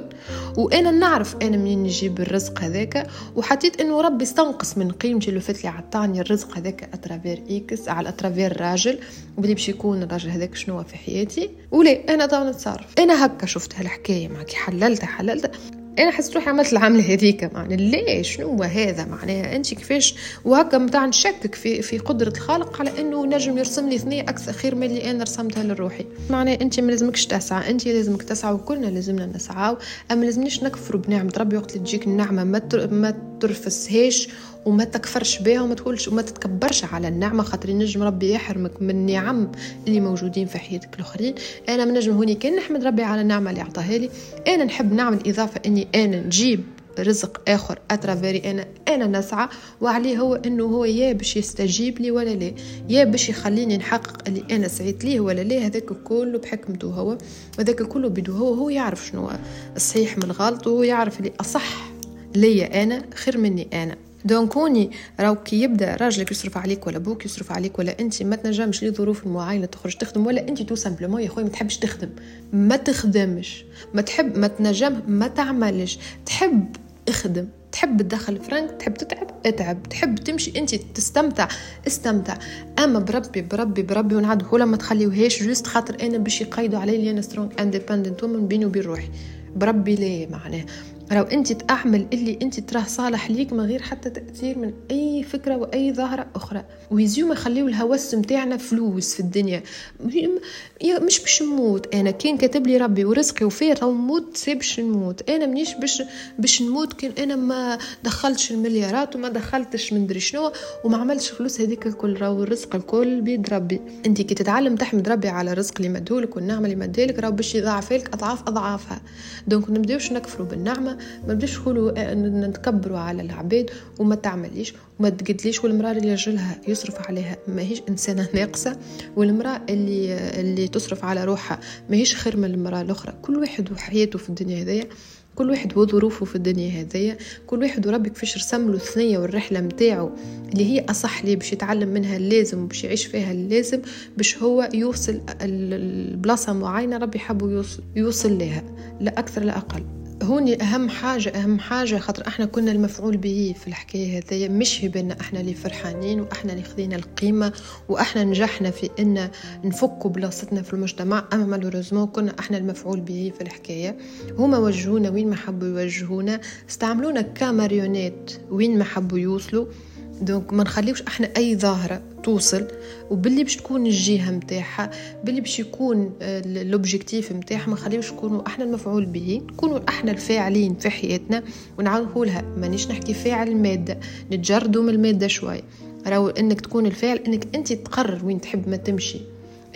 وأنا نعرف أنا منين نجيب الرزق هذاك وحطيت إنه ربي استنقص من قيمتي اللي فات لي عطاني الرزق هذاك à travers X على à travers راجل وبلي باش يكون الراجل هذاك شنو في حياتي. ولا أنا ضاع نتصرف. أنا هكا شفت هالحكاية معك حللتها حللتها. أنا حسيت روحي عملت العملة هذيك معناها؟ ليش؟ شنو هذا معناها؟ أنت كيفاش؟ وهكا متاع نشكك في في قدرة الخالق على إنه نجم يرسم لي ثنيه أكثر خير من اللي أنا رسمتها لروحي. معناها أنت ما لازمكش تسعى. أنت لازمك تسعى وكلنا لازمنا نسعى. أما لازمنيش نكفروا بنعمة ربي وقت اللي تجيك النعمة ما ما ترفسهاش وما تكفرش بها وما تقولش وما تتكبرش على النعمة خاطر نجم ربي يحرمك من النعم اللي موجودين في حياتك الآخرين. أنا من نجم هوني كان نحمد ربي على النعمة اللي عطاها لي. أنا نحب نعمل إضافة إني أنا نجيب رزق آخر à travers أنا أنا نسعى. وعليه هو إنه هو يا باش يستجيب لي ولا لا يا باش يخليني نحقق اللي أنا سعيت ليه ولا لا. هذاك كله بحكمته هو وهذاك كله بده هو. هو يعرف شنو الصحيح من الغلط وهو يعرف اللي أصح ليا أنا خير مني أنا. donc هوني راهو كي يبدا راجلك يصرف عليك ولا بوك يصرف عليك ولا انت ما تنجمش لظروف معينة تخرج تخدم ولا انت تو simplement يا خويا ما تحبش تخدم. ما تخدمش. ما تحب ما تنجم ما تعملش. تحب اخدم. تحب تدخل فرانك. تحب تتعب اتعب. تحب تمشي انت تستمتع استمتع. اما بربي بربي بربي ونعد هو لما تخليوهاش juste خاطر أنا باش يقيدوا علي اللي أنا strong independent woman بيني وبين روحي. بربي ليه معناه لو انت تعمل اللي انت تراه صالح ليك من غير حتى تأثير من أي فكرة وأي ظاهرة أخرى. ويزيوم يخليو الهوس نتاعنا فلوس في الدنيا. مش باش نموت. أنا كان كاتب لي ربي ورزقي وفيه تو نموت سي باش نموت. أنا منيش باش باش نموت كان أنا ما دخلتش المليارات وما دخلتش من دري شنو وما عملتش فلوس هذيك الكل. راهو الرزق الكل بيد ربي. أنت كي تتعلم تحمد ربي على الرزق اللي مدهولك والنعمة اللي مدهولك راهو باش يضاعف لك أضعاف أضعافها. donc نبداوش نكفروا بالنعمة. ما بديش نقولوا آه، نتكبروا على العباد وما تعمليش وما تقدليش والمرأة اللي رجلها يصرف عليها ماهيش إنسانة ناقصة والمرأة اللي اللي تصرف على روحها ماهيش خير من المرأة الأخرى. كل واحد وحياته في الدنيا هذيا كل واحد وظروفه في الدنيا هذيا كل واحد وربي كيفاش رسم له الثنية والرحلة متاعه اللي هي أصح ليه باش يتعلم منها اللازم وباش يعيش فيها اللازم باش هو يوصل البلاصه معينة ربي حبه يوصل, يوصل لها لا أكثر لا أقل. هوني أهم حاجة أهم حاجة خاطر إحنا كنا المفعول به في الحكاية هذيا مش هبنا إحنا اللي فرحانين وإحنا اللي خذينا القيمة وإحنا نجحنا في إن نفكوا بلاصتنا في المجتمع أما malheureusement كنا إحنا المفعول به في الحكاية. هما وجهونا وين ما حبوا يوجهونا استعملونا ك marionnette وين ما حبوا يوصلوا. donc ما نخليوش إحنا اي ظاهرة توصل وباللي باش تكون الجهة نتاعها باللي باش يكون l'objectif نتاعها ما نخليوش نكونوا إحنا المفعول به نكونوا إحنا الفاعلين في حياتنا ونعاودوا لها. مانيش نحكي فاعل الماده نتجردوا من المادة شوي راهو انك تكون الفاعل انك انت تقرر وين تحب ما تمشي.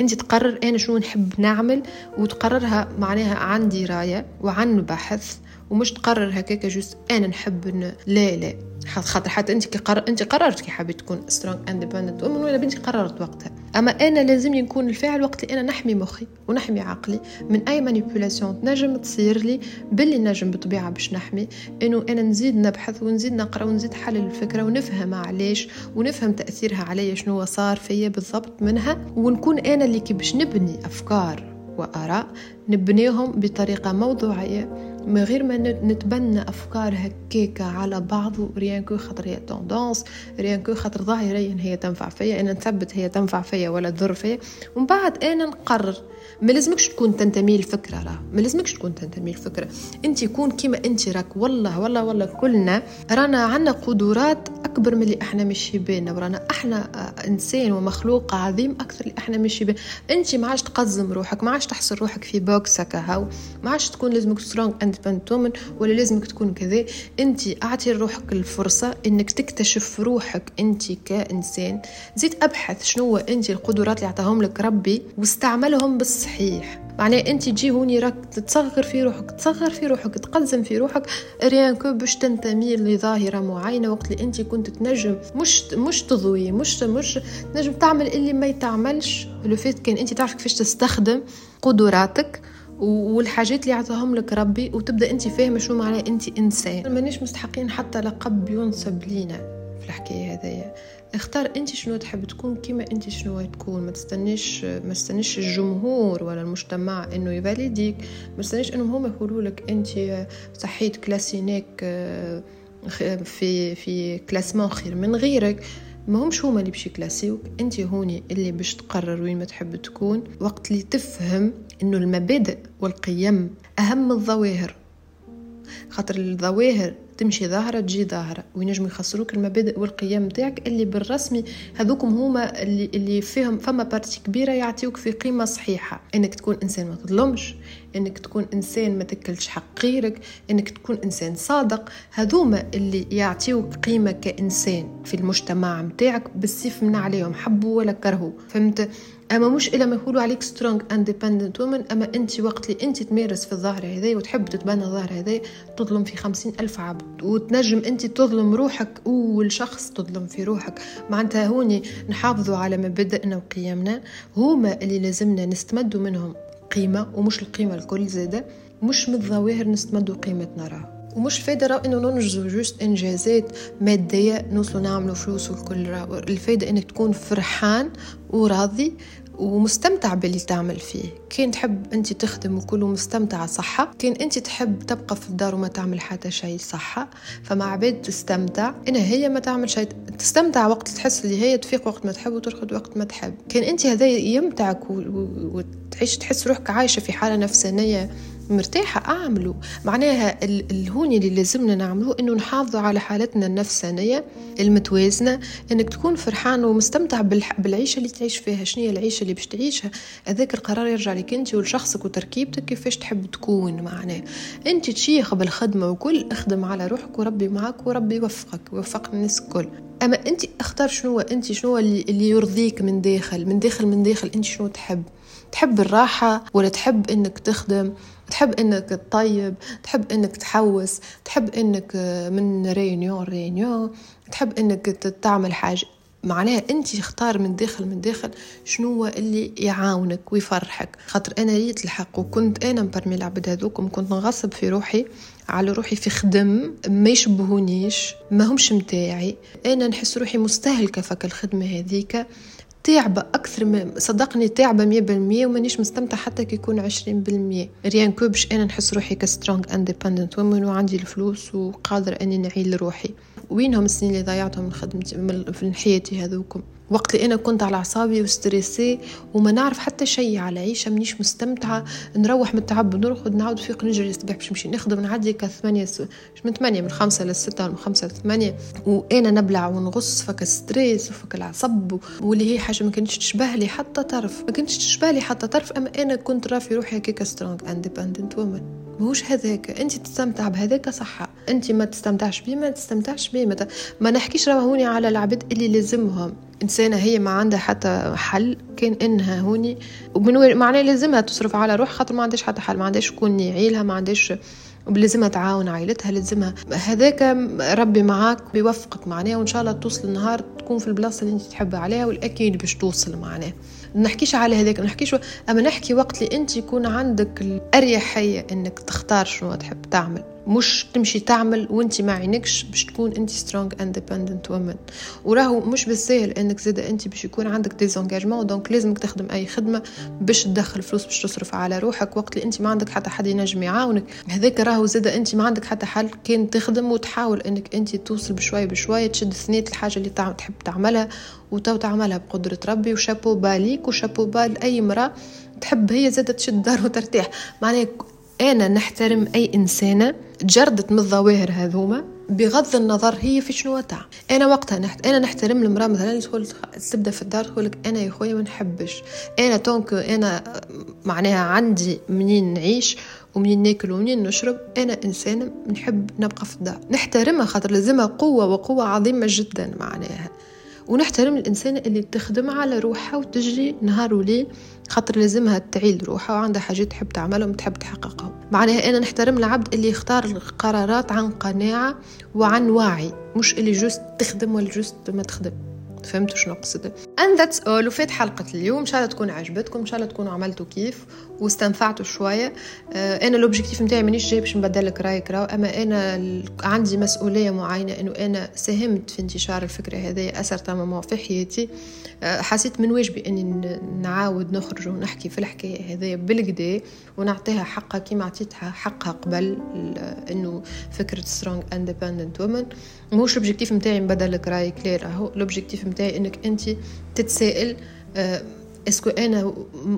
انت تقرر أنا شنو نحب نعمل وتقررها معناها عن درايه وعن بحث. ومش تقرر هكاك juste أنا نحب لا لا. خاطر حتى أنت كي قرر أنت قررت كي حابة تكون strong independent woman وين بنتي قررت وقتها. أما أنا لازم نكون الفاعل وقت اللي أنا نحمي مخي ونحمي عقلي من أي manipulation تنجم تصير لي باللي نجم بطبيعة باش نحمي. إنه أنا نزيد نبحث ونزيد نقرأ ونزيد حلل الفكرة ونفهم علاش ونفهم تأثيرها عليا شنو صار فيا بالضبط منها. ونكون أنا اللي كي باش نبني أفكار وآراء نبنيهم بطريقة موضوعية. من غير ما نتبنى أفكار هكاكا على بعض rien que خاطر هي tendance rien que خاطر ظاهريا هي تنفع فيا أنا نثبت هي تنفع فيا ولا تضر فيا. ومن بعد أنا نقرر. ما لازمكش تكون تنتمي لفكرة راه. ما لازمكش تكون تنتمي لفكرة. أنت كون كيما أنت راك والله والله والله كلنا رانا عندنا قدرات أكبر من اللي إحنا مش بينا ورانا إحنا إنسان ومخلوق عظيم أكثر اللي إحنا مش بينا. أنت ما عادش تقزم روحك ما عادش تحصر روحك في box هكا هاو. ما عادش تكون لازمك strong independent woman ولا لازمك تكون كذا. انت أعطي روحك الفرصة إنك تكتشف روحك انت كإنسان. زيد أبحث شنو انت القدرات اللي اعطاهم لك ربي واستعملهم بالصحيح. معناه انت تجي هوني راك تصغر في روحك تصغر في روحك تقزم في روحك. rien que باش تنتمي لظاهرة معينة وقت اللي انت كنت تنجم. مش مش تضوي مش مش تنجم تعمل اللي ما يتعملش. le fait كان انت تعرف كيفاش تستخدم قدراتك. والحاجات اللي عطاهم لك ربي وتبدأ أنت فاهمه شو معناه أنت إنسان. مانيش مستحقين حتى لقب ينسب لينا في الحكاية هذيا اختار أنت شنو تحب تكون كيما أنت شنو تكون. ما تستنيش ما تستنيش الجمهور ولا المجتمع إنه يفاليديك. ما تستنيش إنهم هما يقولوا لك أنت صحيت كلاسينيك آه، في في كلاسمون خير من غيرك. ما همش هما اللي باش يكلاسيوك. أنت هوني اللي باش تقرر وين ما تحب تكون. وقت اللي تفهم إنه المبادئ والقيم أهم من الظواهر. خاطر الظواهر تمشي ظاهرة تجي ظاهرة وينجموا يخسروك المبادئ والقيم نتاعك اللي بالرسمي هذوكم هما اللي اللي فيهم فما partie كبيرة يعطيوك في قيمة صحيحة. إنك تكون إنسان ما تظلمش إنك تكون إنسان ما تكلش حق غيرك إنك تكون إنسان صادق. هذوما اللي يعطيوك قيمة كإنسان في المجتمع نتاعك بالسيف من عليهم حبوا ولا كرهوا. فهمت؟ أما مش إلا ما يقولوا عليك strong independent woman أما أنت وقت اللي أنت تمارس في الظاهره هذا وتحب تتبنى الظاهره هذا تظلم في خمسين ألف عبد وتنجم أنت تظلم روحك أول شخص تظلم في روحك. معناتها هوني نحافظوا على مبادئنا وقيمنا هما اللي لازمنا نستمدوا منهم قيمة ومش القيمة الكل زادة مش من الظواهر نستمدوا قيمتنا راه ومش فايدة راه إنه ننجزوا جوست انجازات مادية نوصلوا نعملوا فلوس والكل الفايدة إنك تكون فرحان وراضي ومستمتع باللي تعمل فيه. كان تحب أنت تخدم وكل مستمتعة صحة. كان أنت تحب تبقى في الدار وما تعمل حتى شيء صحة. فمع عباد تستمتع. أنا هي ما تعمل شيء تستمتع وقت تحس اللي هي تفيق وقت ما تحب وترقد وقت ما تحب. كان أنت هذا يمتعك وتعيش تحس روحك عايشة في حالة نفسانية مرتاحة أعمله. معناها الهوني اللي لازمنا نعمله إنه نحافظوا على حالتنا النفسانية المتوازنة إنك تكون فرحان ومستمتع بالعيشة اللي تعيش فيها. هي العيشة اللي باش تعيشها؟ هذاك القرار يرجع لك أنت ولشخصك وتركيبتك كيفاش تحب تكون معناه أنت تشيخ بالخدمة وكل اخدم على روحك وربي معك وربي يوفقك ويوفق الناس الكل. أما أنت اختار شنو أنت شنو اللي, اللي يرضيك من داخل؟ من داخل من داخل أنت شنو تحب؟ تحب الراحة ولا تحب إنك تخدم؟ تحب إنك تطيب تحب إنك تحوس تحب إنك من ريونيون ريونيون تحب إنك تعمل حاجة. معناها أنت اختار من داخل من داخل شنو هو اللي يعاونك ويفرحك. خاطر أنا ريت الحق وكنت أنا م parmi العبد هذوكم كنت نغصب في روحي على روحي في خدم ما يشبهونيش ما همش متاعي. أنا نحس روحي مستهلكة فك الخدمة هذيك تعبة أكثر من صدقني تعبة مية بالمية ومانيش مستمتع حتى كي يكون عشرين بالمية. rien que باش أنا نحس روحي ك strong independent woman وعندي الفلوس وقادرة أني نعيل روحي. وينهم السنين اللي ضيعتهم من خدمتي من حياتي هذوكم؟ وقت اللي أنا كنت على أعصابي و stressée وما نعرف حتى شيء على عيشة مانيش مستمتعة. نروح من التعب ونرقد نعاود فيق نجري الصباح باش نمشي نخدم نعدي كثمانية س... من ثمانية من خمسة لستة من خمسة لثمانية. وأنا نبلع ونغص فك stress وفك العصب واللي هي حاجة ما كانتش تشبه لي حتى طرف. ما كانتش تشبه لي حتى طرف أما أنا كنت رافي روحي هكاك strong independent woman ماهوش هذاك. أنت تستمتع بهذاك صح أنت ما تستمتعش بيه ما تستمتعش بيه. ما, ما نحكيش راه هوني على العبد اللي لازمهم إنسانة هي ما عندها حتى حل كان إنها هوني. ومن معناه لازمها تصرف على روح خاطر ما عندهاش حتى حل. ما عندهاش شكون يعيلها ما عندهاش ولازمها تعاون عائلتها لازمها هذاك ربي معاك بيوفقك معناه وإن شاء الله توصل النهار تكون في البلاصة اللي أنت تحب عليها والأكيد باش توصل معناه نحكيش على هذاك نحكيش أما نحكي وقت اللي أنت يكون عندك الأريحية إنك تختار شنو تحب تعمل. مش تمشي تعمل وانت ما عينكش باش تكون انت strong independent woman وراهو مش بالسهل انك زاد انت باش يكون عندك des engagements donc لازمك تخدم أي خدمة باش تدخل فلوس باش تصرف على روحك وقت اللي انت ما عندك حتى حد ينجم يعاونك. هذاك راهو زاد انت ما عندك حتى حل كان تخدم وتحاول انك انت توصل بشوي بشوي تشد ثنيت الحاجة اللي تحب تعملها وتو تعملها بقدرة ربي وشابو باليك وشابو بال أي مراه تحب هي زادة تشد دار وترتاح. معناها أنا نحترم أي إنسانة تجردت من الظواهر هذوما بغض النظر هي في شنو تاع أنا وقتها نحت... أنا نحترم المرأة مثلا تقول تبدأ في الدار تقول لك أنا يا خويا ما نحبش. أنا تونك أنا معناها عندي منين نعيش ومنين ناكل ومنين نشرب. أنا إنسانة نحب نبقى في الدار. نحترمها خاطر لازمها قوة وقوة عظيمة جدا معناها. ونحترم الإنسان اللي تخدم على روحها وتجري نهار وليل خاطر لازمها تعيل روحها وعندها حاجات تحب تعملهم تحب تحققهم معناها أنا نحترم العبد اللي يختار القرارات عن قناعة وعن وعي مش اللي juste تخدم ولا juste ما تخدم. فهمتوا شنو قصدي. And that's all. وفات حلقة اليوم. إن شاء الله تكون عجبتكم. إن شاء الله تكونوا عملتوا كيف واستنفعتوا شوية. آه أنا ال objectif نتاعي مانيش جاي باش نبدل لك رأيك راو أما أنا عندي مسؤولية معينة إنه أنا ساهمت في انتشار الفكرة هذه أثر تماما في حياتي. آه حسيت من واجبي إني نعاود نخرج ونحكي في الحكاية هذه بالكدا ونعطيها حقها كيما عطيتها حقها قبل إنه فكرة strong independent woman مش ال objectif نتاعي نبدل رايك لا راهو ال objectif نتاعي إنك أنت تتسائل آه est-ce que أنا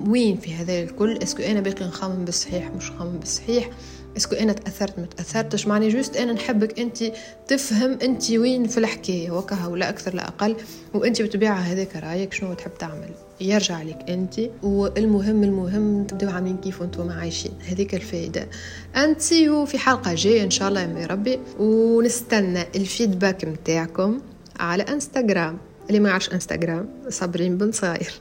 وين في هذا الكل؟ est-ce que أنا باقي نخمم بالصحيح مش نخمم بالصحيح؟ est-ce que أنا تأثرت ما تأثرتش؟ معني juste أنا نحبك أنت تفهم أنت وين في الحكاية وكها ولا أكثر لا أقل وأنت بطبيعة هذاك رأيك شنو تحب تعمل. يرجع لك أنت والمهم المهم تبداو عاملين كيف وأنتم عايشين. هذيك الفائده انت في حلقة جاية إن شاء الله يا ربي ونستنى ال feedback متاعكم على إنستغرام. اللي ما يعرفش إنستغرام صابرين بن صغير.